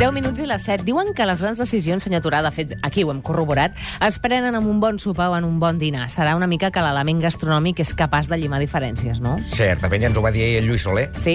10 minuts i les 7. Diuen que les grans decisions, senyor Turà, de fet, aquí ho hem corroborat, es prenen amb un bon sopar o en un bon dinar. Serà una mica que l'element gastronòmic és capaç de llimar diferències, no? Certament, ja ens ho va dir ahir el Lluís Soler. Sí,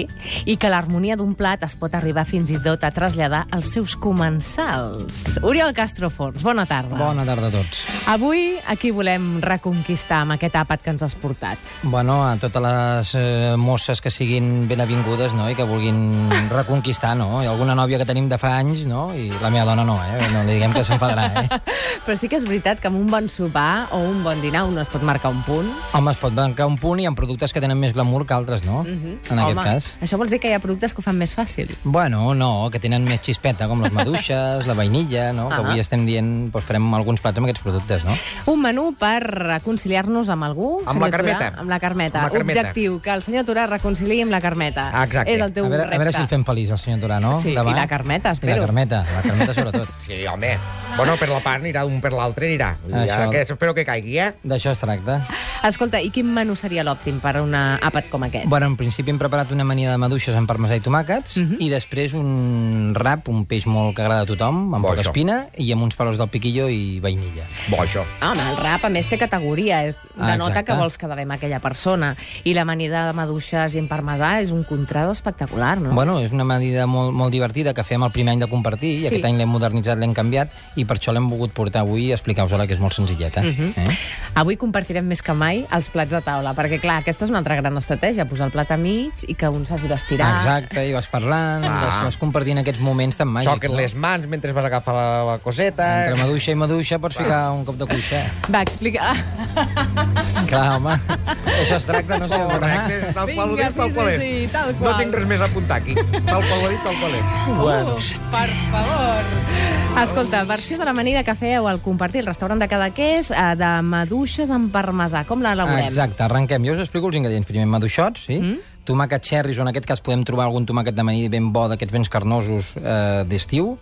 i que l'harmonia d'un plat es pot arribar fins i tot a traslladar als seus comensals. Oriol Castro Forns, bona tarda. Bona tarda a tots. Avui aquí volem reconquistar amb aquest àpat que ens has portat. Bueno, a totes les eh, mosses que siguin ben avingudes no? i que vulguin reconquistar, no? Hi ha alguna nòvia que tenim de fa anys, no? I la meva dona no, eh? No li diguem que s'enfadarà, eh? Però sí que és veritat que amb un bon sopar o un bon dinar un es pot marcar un punt. Home, es pot marcar un punt i ha productes que tenen més glamour que altres, no? Mm -hmm. En aquest Home, cas. Això vols dir que hi ha productes que ho fan més fàcil? Bueno, no, que tenen més xispeta, com les maduixes, la vainilla, no? Que Ah. avui estem dient, doncs farem alguns plats amb aquests productes, no? Un menú per reconciliar-nos amb algú, Amb la Carmeta. Turà? Amb la Carmeta. Amb la Carmeta. Objectiu, que el senyor Turà reconciliï amb la Carmeta. Exacte. És el teu A veure, repte. a veure si el fem feliç, el senyor Turà, no? Sí, Demà. i la Carmeta, espero. la Carmeta, la Carmeta sobretot. Sí, home. Bueno, per la part anirà un per l'altre, anirà. Ja, Això. que espero que caigui, eh? D'això es tracta. Escolta, i quin menú seria l'òptim per un àpat com aquest? Bueno, en principi hem preparat una mania de maduixes amb parmesà i tomàquets Mhm. i després un rap, un peix molt que agrada a tothom, amb Bo, poca això. espina i amb uns pelos del piquillo i vainilla. Bo, això. Home, el rap, a més, té categoria. És, Ah, denota exacte. que vols quedar bé amb aquella persona. I la amanida de maduixes i en parmesà és un contrast espectacular, no? Bueno, és una medida molt, molt divertida que fem el primer any de compartir i Sí. aquest any l'hem modernitzat, l'hem canviat i per això l'hem volgut portar avui i explicar-vos-la, que és molt senzilleta. Mhm. eh? Avui compartirem més que mai els plats de taula, perquè, clar, aquesta és una altra gran estratègia, posar el plat a mig i que un s'hagi d'estirar. Exacte, i vas parlant, Ah. vas, vas compartint aquests moments tan màgics. Xoquen les mans mentre vas agafar la, la coseta. Entre maduixa i maduixa pots ficar un cop de cuixa. Va, explica... Clar, home, això es tracta, no sé... Correcte, tal qual ho Vinga, dius, tal sí, qual sí, és. sí, tal No qual. tinc res més a apuntar aquí. Tal qual ho dit, tal qual és. Bueno. Per favor. Escolta, versió de l'amanida que fèieu al compartir el restaurant de Cadaqués eh, de maduixes amb parmesà. Com l'elaborem? Exacte, arrenquem. Jo us explico els ingredients. Primer, maduixots, sí? Mm. Tomàquet cherries, o en aquest cas podem trobar algun tomàquet d'amanida ben bo, d'aquests vents carnosos eh, d'estiu.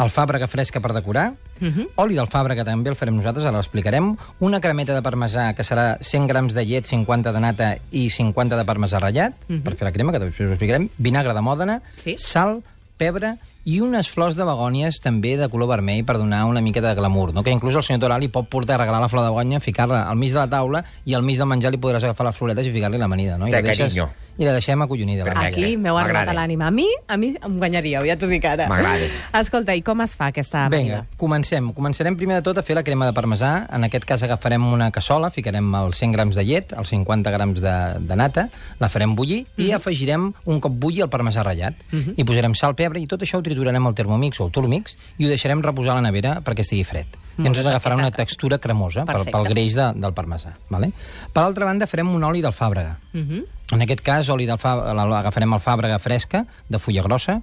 Alfàbrega fresca per decorar. Mhm. Oli d'alfàbrega també el farem nosaltres, ara l'explicarem. Una cremeta de parmesà, que serà 100 grams de llet, 50 de nata i 50 de parmesà ratllat, per fer la crema, que després us explicarem. Vinagre de mòdena, Mhm. Sí. sal, pebre i unes flors de begònies també de color vermell per donar una mica de glamour, no? que inclús el senyor Torà li pot portar a regalar la flor de begònia, ficar-la al mig de la taula i al mig del menjar li podràs agafar les floretes i ficar-li l'amanida. No? I De la deixes- carinyo. I la deixem acollonida. la. Aquí m'heu arribat a M'agrada. l'ànima. A mi, a mi em guanyaríeu, ja t'ho dic ara. M'agrada. Escolta, i com es fa aquesta amanida? Vinga, comencem. Començarem primer de tot a fer la crema de parmesà. En aquest cas agafarem una cassola, ficarem els 100 grams de llet, els 50 grams de, de nata, la farem bullir i afegirem un cop bulli el parmesà ratllat. I posarem sal, pebre i tot això ho triturarem al Thermomix o al Turmix i ho deixarem reposar a la nevera perquè estigui fred. I ens agafarà una textura cremosa pel, Perfecte. pel greix de, del parmesà. Vale? Per altra banda, farem un oli d'alfàbrega. Mhm. En aquest cas, oli agafarem alfàbrega fresca, de fulla grossa,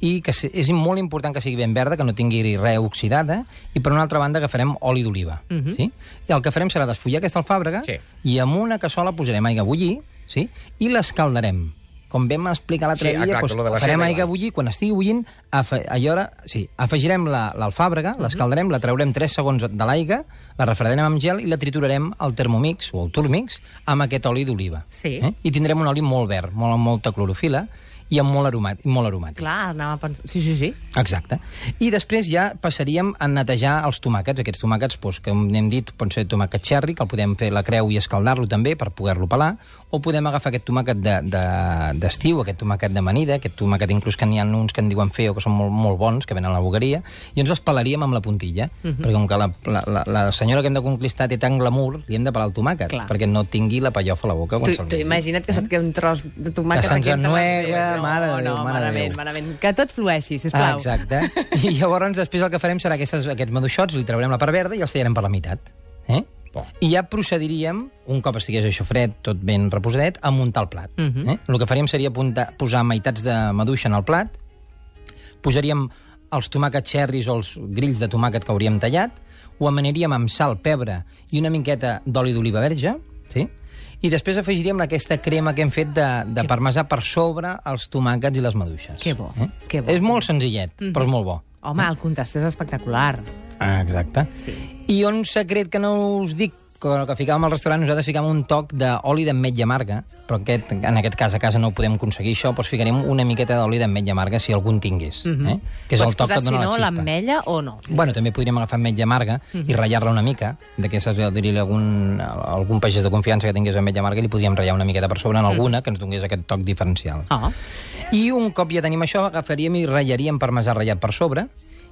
i que és molt important que sigui ben verda, que no tingui res oxidada, i per una altra banda agafarem oli d'oliva. Mhm. sí? I el que farem serà desfollar aquesta alfàbrega Sí. i amb una cassola posarem aigua a bullir sí? i l'escaldarem. Com vam explicar l'altre Sí, dia, exacte, doncs, la farem aigua bullir, quan estigui bullint, afe allò, sí, afegirem la- l'alfàbrega, l'escaldarem, la traurem 3 segons de l'aigua, la refredarem amb gel i la triturarem al Thermomix o al Turmix amb aquest oli d'oliva. Sí. Eh? I tindrem un oli molt verd, molt, amb molta clorofila i amb molt, aromat, molt aromàtic. Clar, anava a pensar... Sí, sí, sí. Exacte. I després ja passaríem a netejar els tomàquets. Aquests tomàquets, doncs, que hem dit, pot ser tomàquet cherry, que el podem fer la creu i escaldar-lo també per poder-lo pelar, o podem agafar aquest tomàquet d'estiu, de, d'estiu, aquest tomàquet d'amanida, aquest tomàquet inclús que n'hi ha uns que en diuen feo, que són molt, molt bons, que venen a la bogueria, i ens els pelaríem amb la puntilla, perquè com que la, la, la, la senyora que hem de conquistar té tant glamour, li hem de pelar el tomàquet, Clar. perquè no tingui la pallofa a la boca. quan Tu, tu imagina't que se't queda un tros de tomàquet Que se'ns ennuega, dues. mare de no, Déu, no, mare de malament, Déu. malament. Que tot flueixi, sisplau. Ah, exacte. I llavors després el que farem serà aquestes, aquests maduixots, li traurem la part verda i els tallarem per la meitat. Eh? Bo. I ja procediríem, un cop estigués això fred, tot ben reposadet, a muntar el plat. Mhm. eh? El que faríem seria apuntar, posar meitats de maduixa en el plat, posaríem els tomàquets cherries o els grills de tomàquet que hauríem tallat, ho amaniríem amb sal, pebre i una miqueta d'oli d'oliva verge, sí? I després afegiríem aquesta crema que hem fet de, de parmesà per sobre els tomàquets i les maduixes. Que bo, Eh? que bo. És molt senzillet, però és molt bo. Home, el contrast és espectacular. Ah, exacte. Sí. I un secret que no us dic com que ficàvem al restaurant, nosaltres ficàvem un toc d'oli d'ametlla amarga, però aquest, en aquest cas a casa no ho podem aconseguir això, doncs ficarem una miqueta d'oli d'ametlla amarga si algun tingués. eh? Que és Pots el toc que dona si no, la xispa. l'ametlla o no? Bueno, també podríem agafar ametlla amarga i ratllar-la una mica, d'aquestes, diria, algun, algun pagès de confiança que tingués ametlla amarga li podíem ratllar una miqueta per sobre en alguna que ens donés aquest toc diferencial. Ah, I un cop ja tenim això, agafaríem i ratllaríem parmesà ratllat per sobre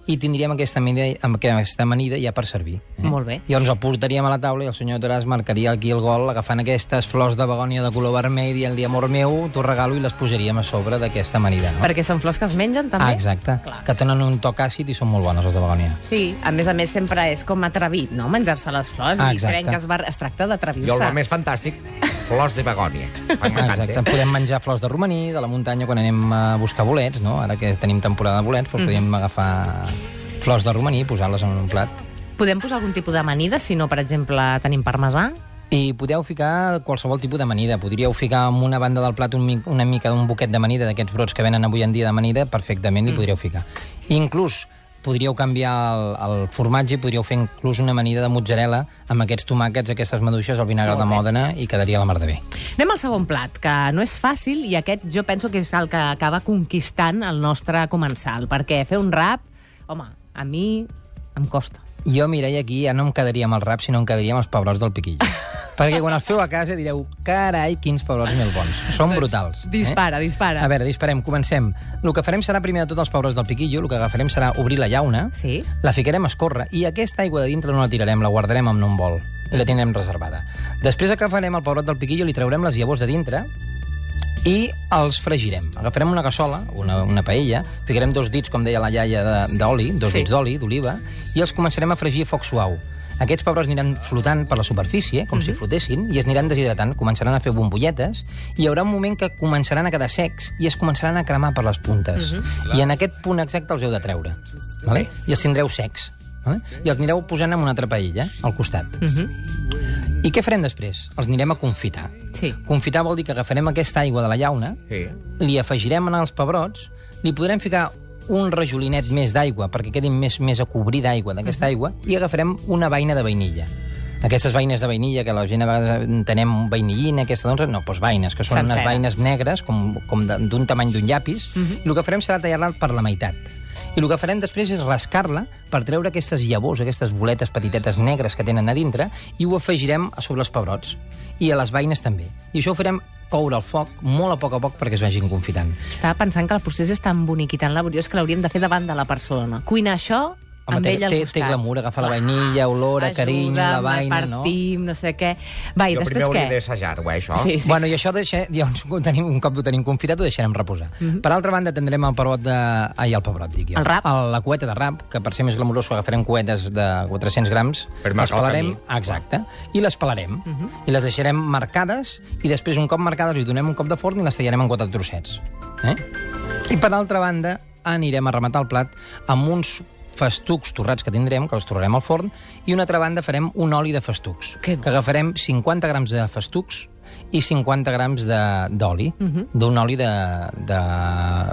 i tindríem aquesta amanida, amb aquesta amanida ja per servir. Eh? Molt bé. Llavors el portaríem a la taula i el senyor Toràs marcaria aquí el gol agafant aquestes flors de begònia de color vermell i el dia amor meu, t'ho regalo i les posaríem a sobre d'aquesta amanida. No? perquè són flors que es mengen, també? Ah, exacte. Clar. Que tenen un toc àcid i són molt bones, les de begònia. Sí, a més a més sempre és com atrevit, no?, menjar-se les flors. Ah, I exacte. crec que es, va, es tracta Jo el d'atrevir-se. més fantàstic, flors de begònia. M'encanta. Exacte. Podem menjar flors de romaní, de la muntanya, quan anem a buscar bolets, no? Ara que tenim temporada de bolets, doncs podem agafar flors de romaní i posar-les en un plat. Podem posar algun tipus d'amanida, si no, per exemple, tenim parmesà? I podeu ficar qualsevol tipus d'amanida. Podríeu ficar en una banda del plat un, mi- una mica d'un buquet d'amanida, d'aquests brots que venen avui en dia d'amanida, perfectament li podríeu ficar. I inclús podríeu canviar el, el formatge i podríeu fer inclús una amanida de mozzarella amb aquests tomàquets, aquestes maduixes, el vinagre de Mòdena i quedaria la mar de bé. Anem al segon plat, que no és fàcil i aquest jo penso que és el que acaba conquistant el nostre comensal, perquè fer un rap, home, a mi em costa. Jo, Mireia, aquí ja no em quedaria amb el rap, sinó em quedaria amb els pebrots del piquillo. Perquè quan els feu a casa direu, carai, quins pebrots més bons. Són brutals. Dispara, dispara. A veure, disparem, comencem. El que farem serà primer de tot els pebrots del piquillo, el que agafarem serà obrir la llauna, Sí. la ficarem a escórrer i aquesta aigua de dintre no la tirarem, la guardarem en un bol i la tindrem reservada. Després que farem el pebrot del piquillo, li traurem les llavors de dintre i els fregirem. Agafarem una cassola, una, una paella, ficarem dos dits, com deia la iaia, de- d'oli, dos Sí. dits d'oli, d'oliva, i els començarem a fregir a foc suau. Aquests pebrots aniran flotant per la superfície, com si flotessin, i es aniran deshidratant, començaran a fer bombolletes, i hi haurà un moment que començaran a quedar secs i es començaran a cremar per les puntes. I en aquest punt exacte els heu de treure. Vale? I els tindreu secs. Vale? I els anireu posant en una altra paella, al costat. I què farem després? Els anirem a confitar. Sí. Confitar vol dir que agafarem aquesta aigua de la llauna, Sí. li afegirem en els pebrots, li podrem ficar un rajolinet més d'aigua perquè quedin més, més a cobrir d'aigua d'aquesta aigua i agafarem una vaina de vainilla. Aquestes vaines de vainilla, que la gent a vegades entenem vainillina, aquesta, doncs no, doncs vaines, que són Sencera. unes vaines negres, com, com d'un tamany d'un llapis, i el que farem serà tallar-la per la meitat. I el que farem després és rascar-la per treure aquestes llavors, aquestes boletes petitetes negres que tenen a dintre, i ho afegirem a sobre els pebrots. I a les vaines també. I això ho farem coure al foc molt a poc a poc perquè es vagin confitant. Estava pensant que el procés és tan bonic i tan laboriós que l'hauríem de fer davant de la persona. Cuinar això Home, amb té, ell al té, costat. té glamour, agafar la vainilla, olor, Ajuda'm, carinyo, la vaina, no? partim, no sé què. Va, i Jo després primer hauria què? d'assajar-ho, eh, això. Sí, sí. Bueno, i això deixa, llavors, ho tenim, un cop ho tenim confitat, ho deixarem reposar. Per altra banda, tindrem el pebrot de... Ai, el pebrot, dic jo. El rap. El, la cueta de rap, que per ser més glamurós agafarem cuetes de 400 grams. Per les marcar el pelarem, camí. exacte, i les pelarem. I les deixarem marcades, i després, un cop marcades, li donem un cop de forn i les tallarem en quatre trossets. Eh? I per altra banda, anirem a rematar el plat amb uns festucs torrats que tindrem, que els torrarem al forn, i una altra banda farem un oli de festucs, Que que agafarem 50 grams de festucs i 50 grams de- d'oli, d'un oli de, de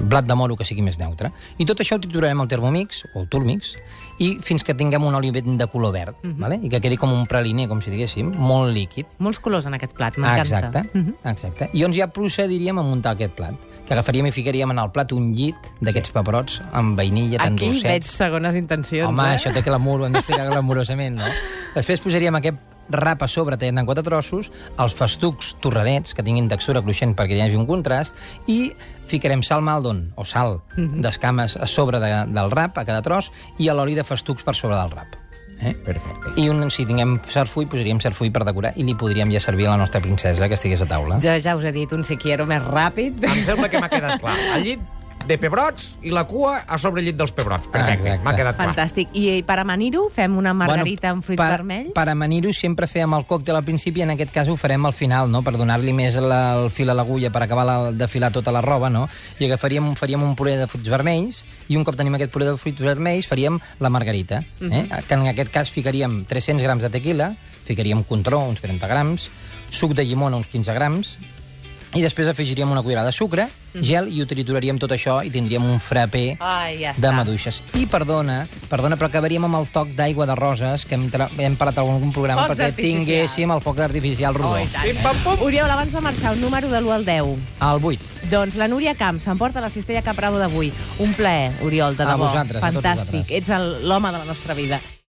blat de moro que sigui més neutre. I tot això ho triturarem al Thermomix, o al Turmix, i fins que tinguem un oli ben de color verd, vale? i que quedi com un praliner, com si diguéssim, molt líquid. Molts colors en aquest plat, m'encanta. Exacte, Mhm. exacte. I llavors ja procediríem a muntar aquest plat, que agafaríem i ficaríem en el plat un llit d'aquests pebrots amb vainilla tan Aquí dolcets. veig segones intencions. Home, eh? això té glamour, ho hem d'explicar glamurosament, no? Després posaríem aquest rap a sobre tallant en quatre trossos, els festucs torradets, que tinguin textura cruixent perquè hi hagi un contrast, i ficarem sal maldon, o sal d'escames a sobre de, del rap, a cada tros, i l'oli de festucs per sobre del rap. Eh? Perfecte. I un, si tinguem sarfull, posaríem sarfull per decorar i li podríem ja servir a la nostra princesa que estigués a taula. Jo ja us he dit un si quiero més ràpid. Em sembla que m'ha quedat clar. El llit de pebrots i la cua a sobre el llit dels pebrots. Perfecte, Exacte. m'ha quedat clar. Fantàstic. I per amanir-ho fem una margarita amb fruits per, vermells? Per amanir-ho sempre fèiem el còctel al principi, en aquest cas ho farem al final, no? per donar-li més la, el fil a l'agulla per acabar la, de filar tota la roba, no? i agafaríem, faríem un puré de fruits vermells, i un cop tenim aquest puré de fruits vermells faríem la margarita, eh? que en aquest cas ficaríem 300 grams de tequila, ficaríem contró, uns 30 grams, suc de llimona, uns 15 grams, I després afegiríem una cullerada de sucre, gel, i ho trituraríem tot això i tindríem un frappé Ai, ja de està. maduixes. I perdona, perdona, però acabaríem amb el toc d'aigua de roses, que hem, hem parlat en algun programa, Focs perquè artificials. tinguéssim el foc artificial rodó. Oh, tant. Pam, pum. Oriol, abans de marxar, un número de l'1 al 10. Al 8. Doncs la Núria Camp s'emporta la cistella Cap Bravo d'avui. Un plaer, Oriol, de A debò. vosaltres, a tots Fantàstic. vosaltres. Ets l'home de la nostra vida.